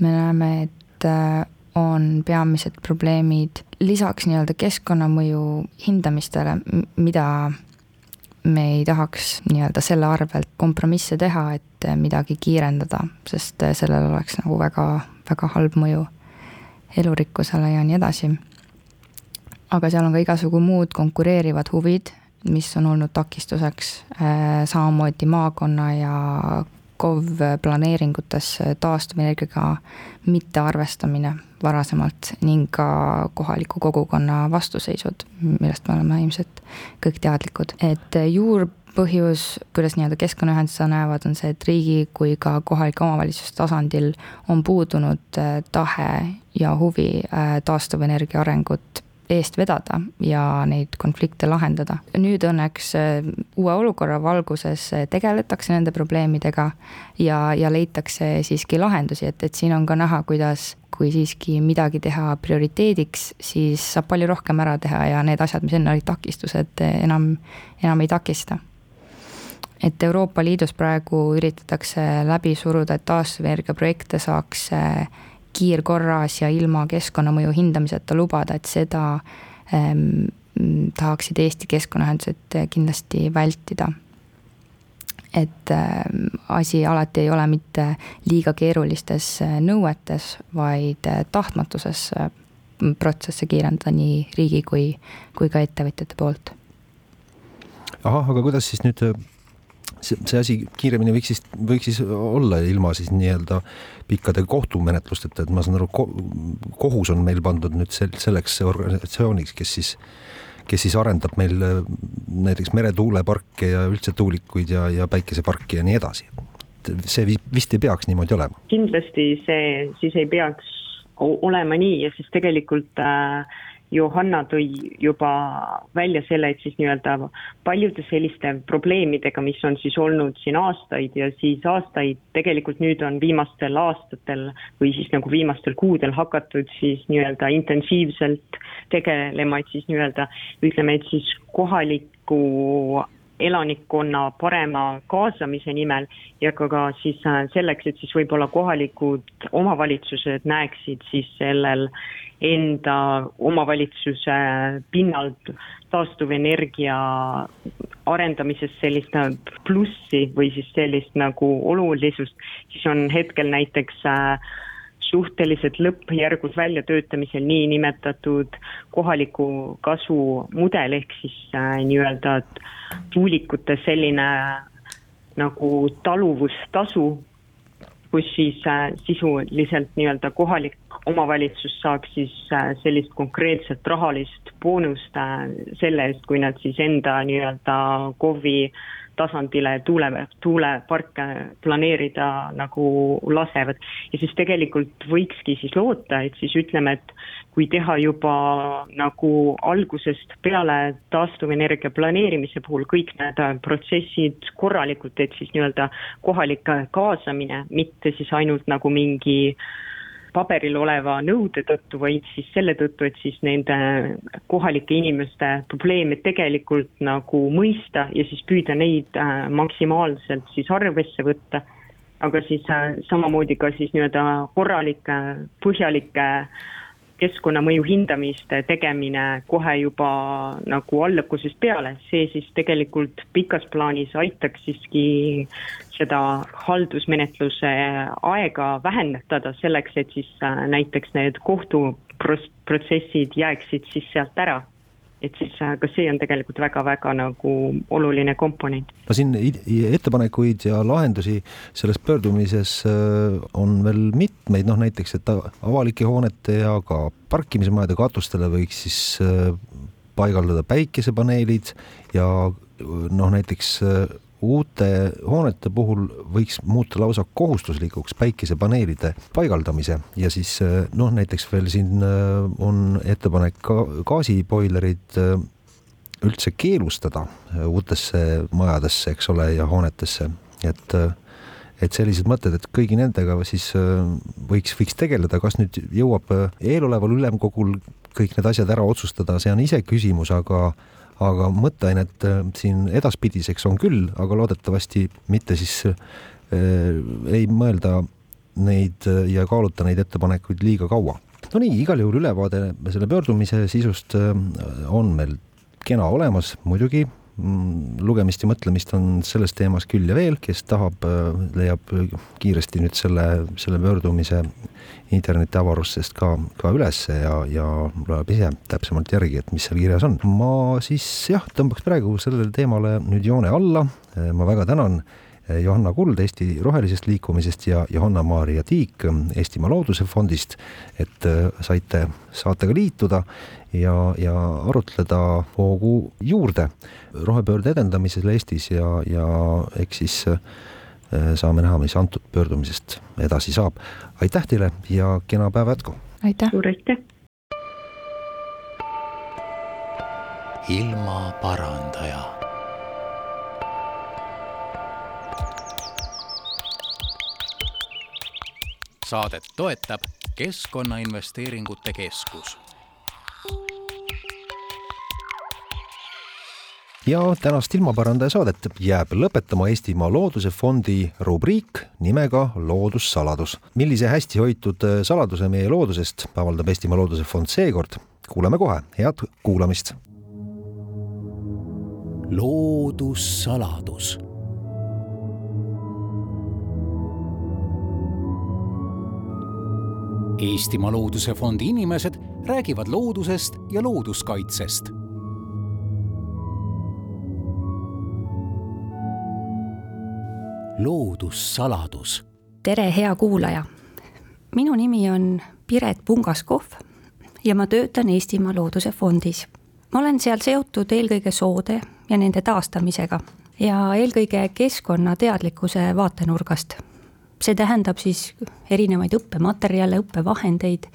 Speaker 6: me näeme, et äh, on peamised probleemid lisaks nii-öelda keskkonnamõju hindamistele, mida me ei tahaks nii-öelda selle arvelt kompromisse teha, et midagi kiirendada, sest sellel oleks nagu väga, väga halb mõju elurikkusele ja nii edasi. aga seal on ka igasugu muud konkureerivad huvid, mis on olnud takistuseks, äh, samamoodi maakonna ja KOV planeeringutes taastuvenergiaga mittearvestamine varasemalt ning ka kohaliku kogukonna vastuseisud, millest me oleme ilmselt kõik teadlikud, et juurpõhjus, kuidas nii-öelda keskkonnaühendused seda näevad, on see, et riigi kui ka kohalike omavalitsuste tasandil on puudunud äh, tahe ja huvi äh, taastuvenergia arengut eest vedada ja neid konflikte lahendada. nüüd õnneks äh, uue olukorra valguses äh, tegeletakse nende probleemidega ja, ja leitakse siiski lahendusi, et, et siin on ka näha, kuidas kui siiski midagi teha prioriteediks, siis saab palju rohkem ära teha ja need asjad, mis enne olid takistused, enam, enam ei takista et Euroopa Liidus praegu üritatakse läbi suruda, et taastuvenergia projekte saaks äh, kiirkorras ja ilma keskkonnamõju hindamiseta lubada, et seda ähm, tahaksid Eesti keskkonnaühendused kindlasti vältida. et äh, asi alati ei ole mitte liiga keerulistes äh, nõuetes, vaid äh, tahtmatuses äh, protsesse kiirendada nii riigi kui, kui ka ettevõtjate poolt.
Speaker 1: ahah, aga kuidas siis nüüd see, see asi kiiremini võiks siis, võiks siis olla ilma siis nii-öelda pikkade kohtumenetlusteta, et ma saan aru, kohus on meil pandud nüüd sel-, selleks organisatsiooniks, kes siis, kes siis arendab meil äh, näiteks meretuuleparke ja üldse tuulikuid ja, ja päikeseparki ja nii edasi. see vist ei peaks niimoodi olema?
Speaker 5: kindlasti see siis ei peaks olema nii siis tegelikult äh, Johanna tõi juba välja selle, et siis nii-öelda paljude selliste probleemidega, mis on siis olnud siin aastaid ja siis aastaid tegelikult nüüd on viimastel aastatel või siis nagu viimastel kuudel hakatud siis nii-öelda intensiivselt tegelema, et siis nii-öelda ütleme, et siis kohaliku elanikkonna parema kaasamise nimel ja ka, ka siis äh, selleks, et siis võib-olla kohalikud omavalitsused näeksid siis sellel enda omavalitsuse pinnalt taastuvenergia arendamises sellist plussi või siis sellist nagu olulisust, siis on hetkel näiteks äh, suhteliselt lõppjärgus väljatöötamisel niinimetatud kohaliku kasu mudel ehk siis äh, nii-öelda tuulikute selline nagu taluvustasu, kus siis äh, sisuliselt nii-öelda kohalik omavalitsus saaks siis äh, sellist konkreetset rahalist boonust äh, selle eest, kui nad siis enda nii-öelda KOV-i tasandile tuule, tuuleparke planeerida nagu lasevad. ja siis tegelikult võikski siis loota, et siis ütleme, et kui teha juba nagu algusest peale taastuvenergia planeerimise puhul kõik need protsessid korralikult, et siis nii-öelda kohalik kaasamine, mitte siis ainult nagu mingi äh, paberil oleva nõude tõttu, vaid siis selle tõttu, et siis nende kohalike inimeste probleeme tegelikult nagu mõista ja siis püüda neid äh, maksimaalselt siis arvesse võtta. aga siis äh, samamoodi ka siis nii-öelda korralike, põhjalike keskkonnamõju hindamiste tegemine kohe juba nagu algusest peale, see siis tegelikult pikas plaanis aitaks siiski seda haldusmenetluse aega vähendada selleks, et siis äh, näiteks need kohtuprotsessid jääksid siis sealt ära et siis äh, ka see on tegelikult väga-väga nagu oluline komponent.
Speaker 1: no siin ettepanekuid ja lahendusi selles pöördumises äh, on veel mitmeid, noh näiteks, et avalike hoonete ja ka parkimismajade katustele võiks siis paigaldada päikesepaneelid ja noh, näiteks uute hoonete puhul võiks muuta lausa kohustuslikuks päikesepaneelide paigaldamise ja siis noh, näiteks veel siin äh, on ettepanek ka gaasiboilerid äh, üldse keelustada äh, uutesse majadesse, eks ole, ja hoonetesse, et et sellised mõtted, et kõigi nendega siis võiks, võiks tegeleda, kas nüüd jõuab eeloleval ülemkogul kõik need asjad ära otsustada, see on iseküsimus, aga aga mõtteainet äh, siin edaspidiseks on küll, aga loodetavasti mitte siis äh, ei mõelda neid äh, ja kaaluta neid ettepanekuid liiga kaua. no nii, igal juhul ülevaade selle pöördumise sisust äh, on meil kena olemas, muidugi lugemist ja mõtlemist on selles teemas küll ja veel, kes tahab, leiab kiiresti nüüd selle, selle pöördumise internetiavarustest ka, ka ülesse ja, ja loeb ise täpsemalt järgi, et mis seal kirjas on. ma siis jah, tõmbaks praegu sellele teemale nüüd joone alla. ma väga tänan Johanna Kuld Eesti Rohelisest Liikumisest ja Johanna-Maarja Tiik Eestimaa Looduse Fondist, et saite saatega liituda ja, ja arutleda hoogu juurde rohepöörde edendamisel Eestis ja, ja eks siis Äh, saame näha, mis antud pöördumisest edasi saab. aitäh teile ja kena päeva jätku!
Speaker 6: aitäh!
Speaker 5: suur aitäh!
Speaker 4: ilmaparandaja. saadet toetab Keskkonnainvesteeringute Keskus
Speaker 1: ja tänast ilmaparandaja saadet jääb lõpetama Eestimaa Looduse Fondi rubriik nimega Loodussaladus. millise hästi hoitud äh, saladuse meie loodusest avaldab Eestimaa Looduse Fond seekord, kuuleme kohe, head kuulamist.
Speaker 4: loodussaladus Eestimaa Looduse Fondi inimesed räägivad loodusest ja looduskaitsest loodussaladus.
Speaker 7: tere, hea kuulaja. minu nimi on Piret Pungaskohv ja ma töötan Eestimaa Looduse Fondis. ma olen seal seotud eelkõige soode ja nende taastamisega ja eelkõige keskkonnateadlikkuse vaatenurgast. see tähendab siis erinevaid õppematerjale, õppevahendeid,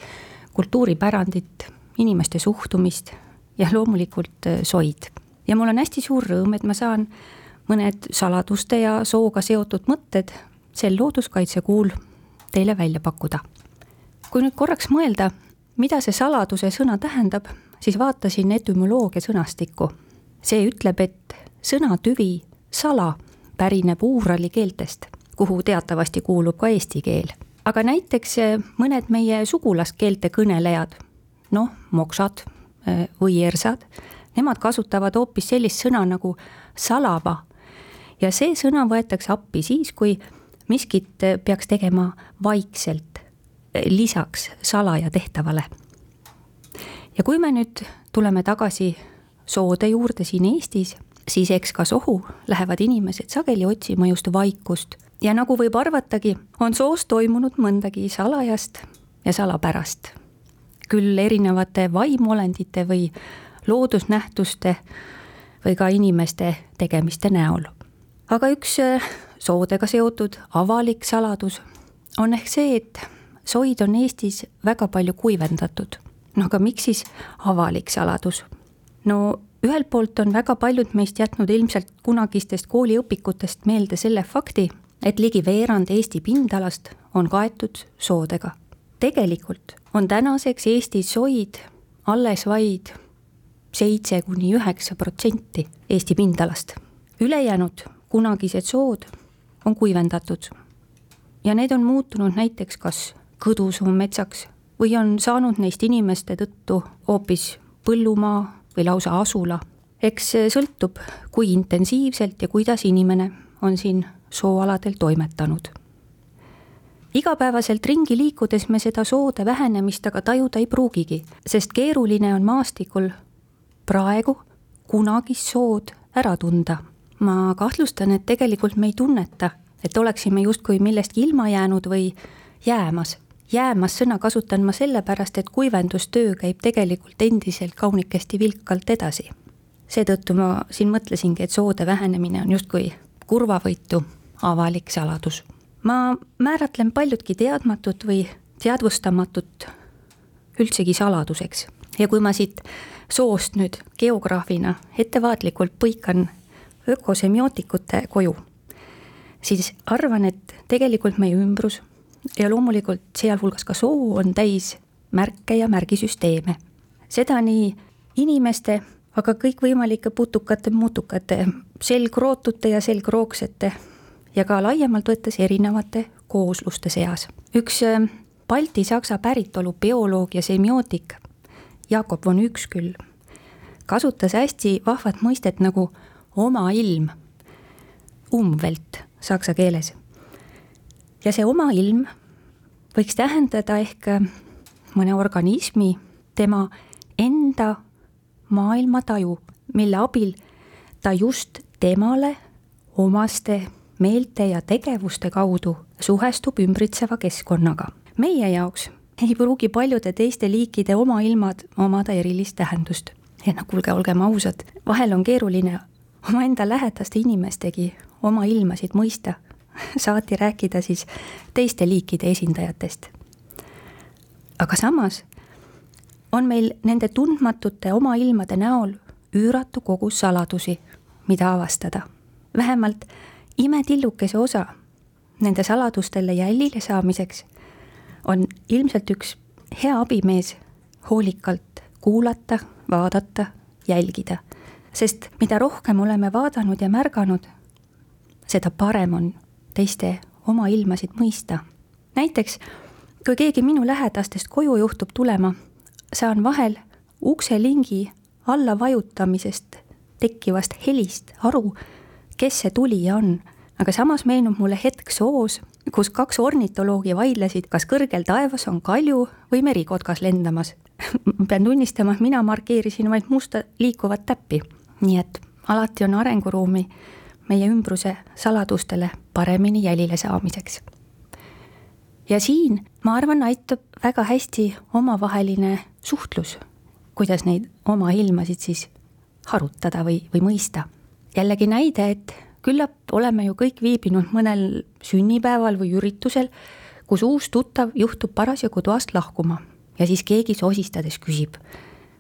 Speaker 7: kultuuripärandit, inimeste suhtumist ja loomulikult soid. ja mul on hästi suur rõõm, et ma saan mõned saladuste ja sooga seotud mõtted sel looduskaitsekuul teile välja pakkuda. kui nüüd korraks mõelda, mida see saladuse sõna tähendab, siis vaatasin etümoloogia sõnastikku. see ütleb, et sõna tüvi sala pärineb uurali keeltest, kuhu teatavasti kuulub ka eesti keel. aga näiteks mõned meie sugulaskeelte kõnelejad, noh, moksad või ersad, nemad kasutavad hoopis sellist sõna nagu salava ja see sõna võetakse appi siis, kui miskit peaks tegema vaikselt, lisaks salaja tehtavale. ja kui me nüüd tuleme tagasi soode juurde siin Eestis, siis eks ka sohu lähevad inimesed sageli otsima just vaikust ja nagu võib arvatagi, on soos toimunud mõndagi salajast ja salapärast. küll erinevate vaimuolendite või loodusnähtuste või ka inimeste tegemiste näol. Aga üks äh, soodega seotud avalik saladus on ehk see, et soid on Eestis väga palju kuivendatud. no aga miks siis avalik saladus? no ühelt poolt on väga paljud meist jätnud ilmselt kunagistest kooliõpikutest meelde selle fakti, et ligi veerand Eesti pindalast on kaetud soodega. tegelikult on tänaseks Eestis soid alles vaid seitse kuni üheksa protsenti Eesti pindalast. ülejäänud kunagised sood on kuivendatud ja need on muutunud näiteks kas kõdusuu metsaks või on saanud neist inimeste tõttu hoopis põllumaa või lausa asula. eks sõltub, kui intensiivselt ja kuidas inimene on siin sooaladel toimetanud. igapäevaselt ringi liikudes me seda soode vähenemist aga tajuda ei pruugigi, sest keeruline on maastikul praegu kunagist sood ära tunda. Ma kahtlustan, et tegelikult me ei tunneta, et oleksime justkui millestki ilma jäänud või jäämas. jäämas sõna kasutan ma sellepärast, et kuivendustöö käib tegelikult endiselt kaunikesti vilkalt edasi. seetõttu ma siin mõtlesingi, et soode vähenemine on justkui kurvavõitu avalik saladus. ma määratlen paljutki teadmatut või teadvustamatut üldsegi saladuseks ja kui ma siit soost nüüd geograafina ettevaatlikult põikan ökosemiotikute koju, siis arvan, et tegelikult meie ümbrus ja loomulikult sealhulgas ka soo on täis märke ja märgisüsteeme. seda nii inimeste, aga kõikvõimalike putukate, mutukate, selgrootute ja selgroogsete ja ka laiemalt võttes erinevate koosluste seas. üks äh, balti-saksa päritolu bioloog ja semiootik Jakob von Üksküll kasutas hästi vahvat mõistet nagu oma ilm, umwelt saksa keeles. ja see oma ilm võiks tähendada ehk mõne organismi, tema enda maailmataju, mille abil ta just temale omaste meelte ja tegevuste kaudu suhestub ümbritseva keskkonnaga. meie jaoks ei pruugi paljude teiste liikide oma ilmad omada erilist tähendust. ja no kuulge, olgem ausad, vahel on keeruline omaenda lähedaste inimestegi oma ilmasid mõista, saati rääkida siis teiste liikide esindajatest. aga samas on meil nende tundmatute oma ilmade näol üüratu kogus saladusi, mida avastada. vähemalt imetillukese osa nende saladustele jälile saamiseks on ilmselt üks hea abimees hoolikalt kuulata, vaadata, jälgida. Sest mida rohkem oleme vaadanud ja märganud, seda parem on teiste oma ilmasid mõista. näiteks kui keegi minu lähedastest koju juhtub tulema, saan vahel ukselingi alla vajutamisest tekkivast helist aru, kes see tulija on aga samas meenub mulle hetk soos, kus kaks ornitoloogi vaidlesid, kas kõrgel taevas on kalju või merikotkas lendamas. pean tunnistama, et mina markeerisin vaid musta liikuvat täppi. Nii et alati on arenguruumi meie ümbruse saladustele paremini jälile saamiseks. ja siin, ma arvan, aitab väga hästi omavaheline suhtlus, kuidas neid oma ilmasid siis harutada või, või mõista. jällegi näide, et küllap oleme ju kõik viibinud mõnel sünnipäeval või üritusel, kus uus tuttav juhtub parasjagu toast lahkuma ja siis keegi sosistades küsib,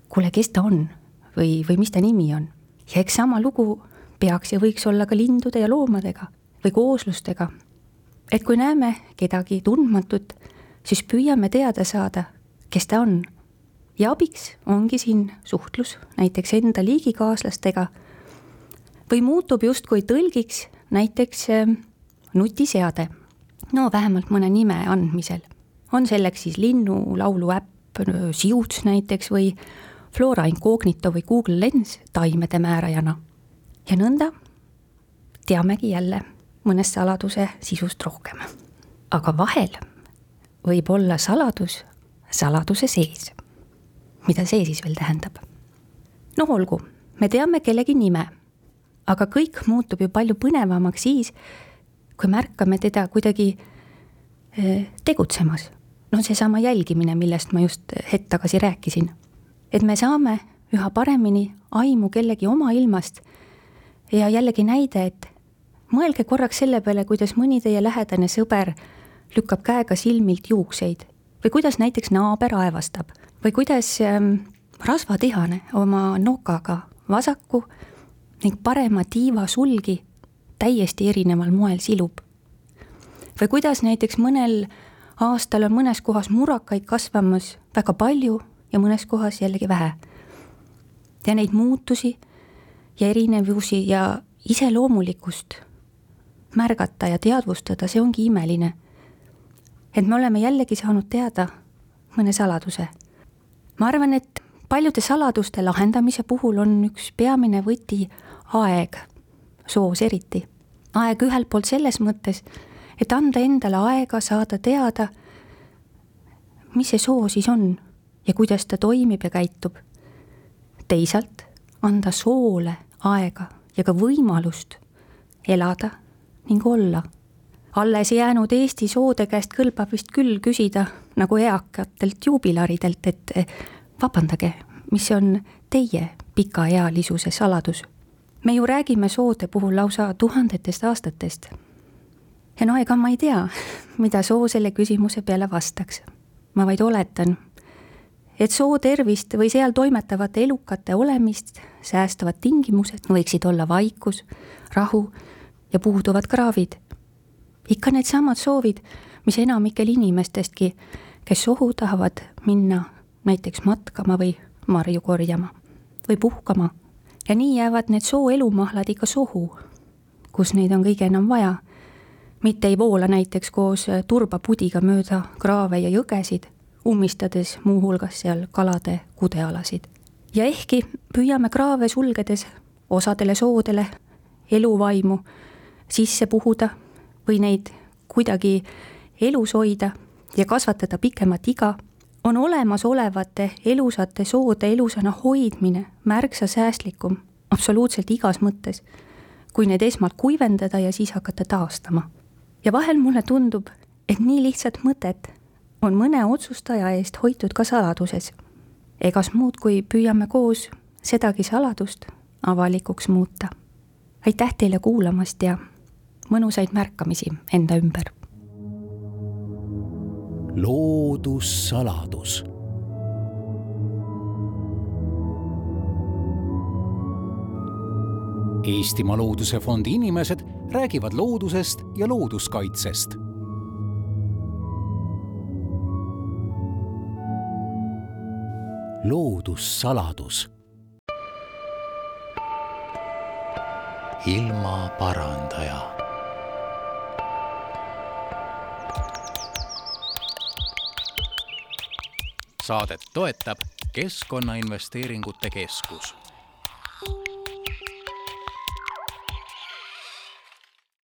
Speaker 7: kuule, kes ta on või, või mis ta nimi on. Ja eks sama lugu peaks ja võiks olla ka lindude ja loomadega või kooslustega. et kui näeme kedagi tundmatut, siis püüame teada saada, kes ta on. ja abiks ongi siin suhtlus näiteks enda liigikaaslastega või muutub justkui tõlgiks näiteks äh, nutiseade. no vähemalt mõne nime andmisel. on selleks siis linnulaulu äpp, Siuts näiteks või Flora Incognito või Google Lens taimede määrajana. ja nõnda teamegi jälle mõnest saladuse sisust rohkem. aga vahel võib olla saladus saladuse sees. mida see siis veel tähendab? no olgu, me teame kellegi nime aga kõik muutub ju palju põnevamaks siis, kui märkame teda kuidagi eh, tegutsemas no seesama jälgimine, millest ma just hetk tagasi rääkisin. Et me saame üha paremini aimu kellegi oma ilmast. Ja jällegi näide, et mõelge korraks selle peale, kuidas mõni teie lähedane sõber lükkab käega silmilt juukseid. Või kuidas näiteks naaber aevastab. Või kuidas ähm, rasvatihane oma nokaga vasaku ning parema tiiva sulgi täiesti erineval moel silub. või kuidas näiteks mõnel aastal on mõnes kohas murakaid kasvamas väga palju ja mõnes kohas jällegi vähe. ja neid muutusi ja erinevusi ja iseloomulikkust märgata ja teadvustada, see ongi imeline. et me oleme jällegi saanud teada mõne saladuse. ma arvan, et paljude saladuste lahendamise puhul on üks peamine võti aeg, soos eriti. aeg ühelt poolt selles mõttes, et anda endale aega saada teada, mis see soo siis on ja kuidas ta toimib ja käitub. teisalt anda soole aega ja ka võimalust elada ning olla. alles jäänud Eesti soode käest kõlbab vist küll küsida nagu eakatelt juubilaridelt, et vabandage, mis on teie pikaealisuse saladus? me ju räägime soode puhul lausa tuhandetest aastatest. ja no ega ma ei tea, mida soo selle küsimuse peale vastaks. ma vaid oletan et soo tervist või seal toimetavate elukate olemist säästavad tingimused võiksid olla vaikus, rahu ja puuduvad kraavid. ikka needsamad soovid, mis enamikel inimestestki, kes sohu tahavad minna näiteks matkama või marju korjama või puhkama. ja nii jäävad need soo elumahlad ikka sohu, kus neid on kõige enam vaja. mitte ei voola näiteks koos turbapudiga mööda kraave ja jõgesid ummistades muuhulgas seal kalade kudealasid. ja ehkki püüame kraave sulgedes osadele soodele eluvaimu sisse puhuda või neid kuidagi elus hoida ja kasvatada pikemat iga, on olemasolevate elusate soode elusana hoidmine märksa säästlikum absoluutselt igas mõttes, kui need esmalt kuivendada ja siis hakata taastama. ja vahel mulle tundub, et nii lihtsat mõtet on mõne otsustaja eest hoitud ka saladuses. egas muud, kui püüame koos sedagi saladust avalikuks muuta. aitäh teile kuulamast ja mõnusaid märkamisi enda ümber.
Speaker 4: loodussaladus Eestimaa Looduse Fondi inimesed räägivad loodusest ja looduskaitsest loodussaladus. ilmaparandaja. saadet toetab Keskkonnainvesteeringute Keskus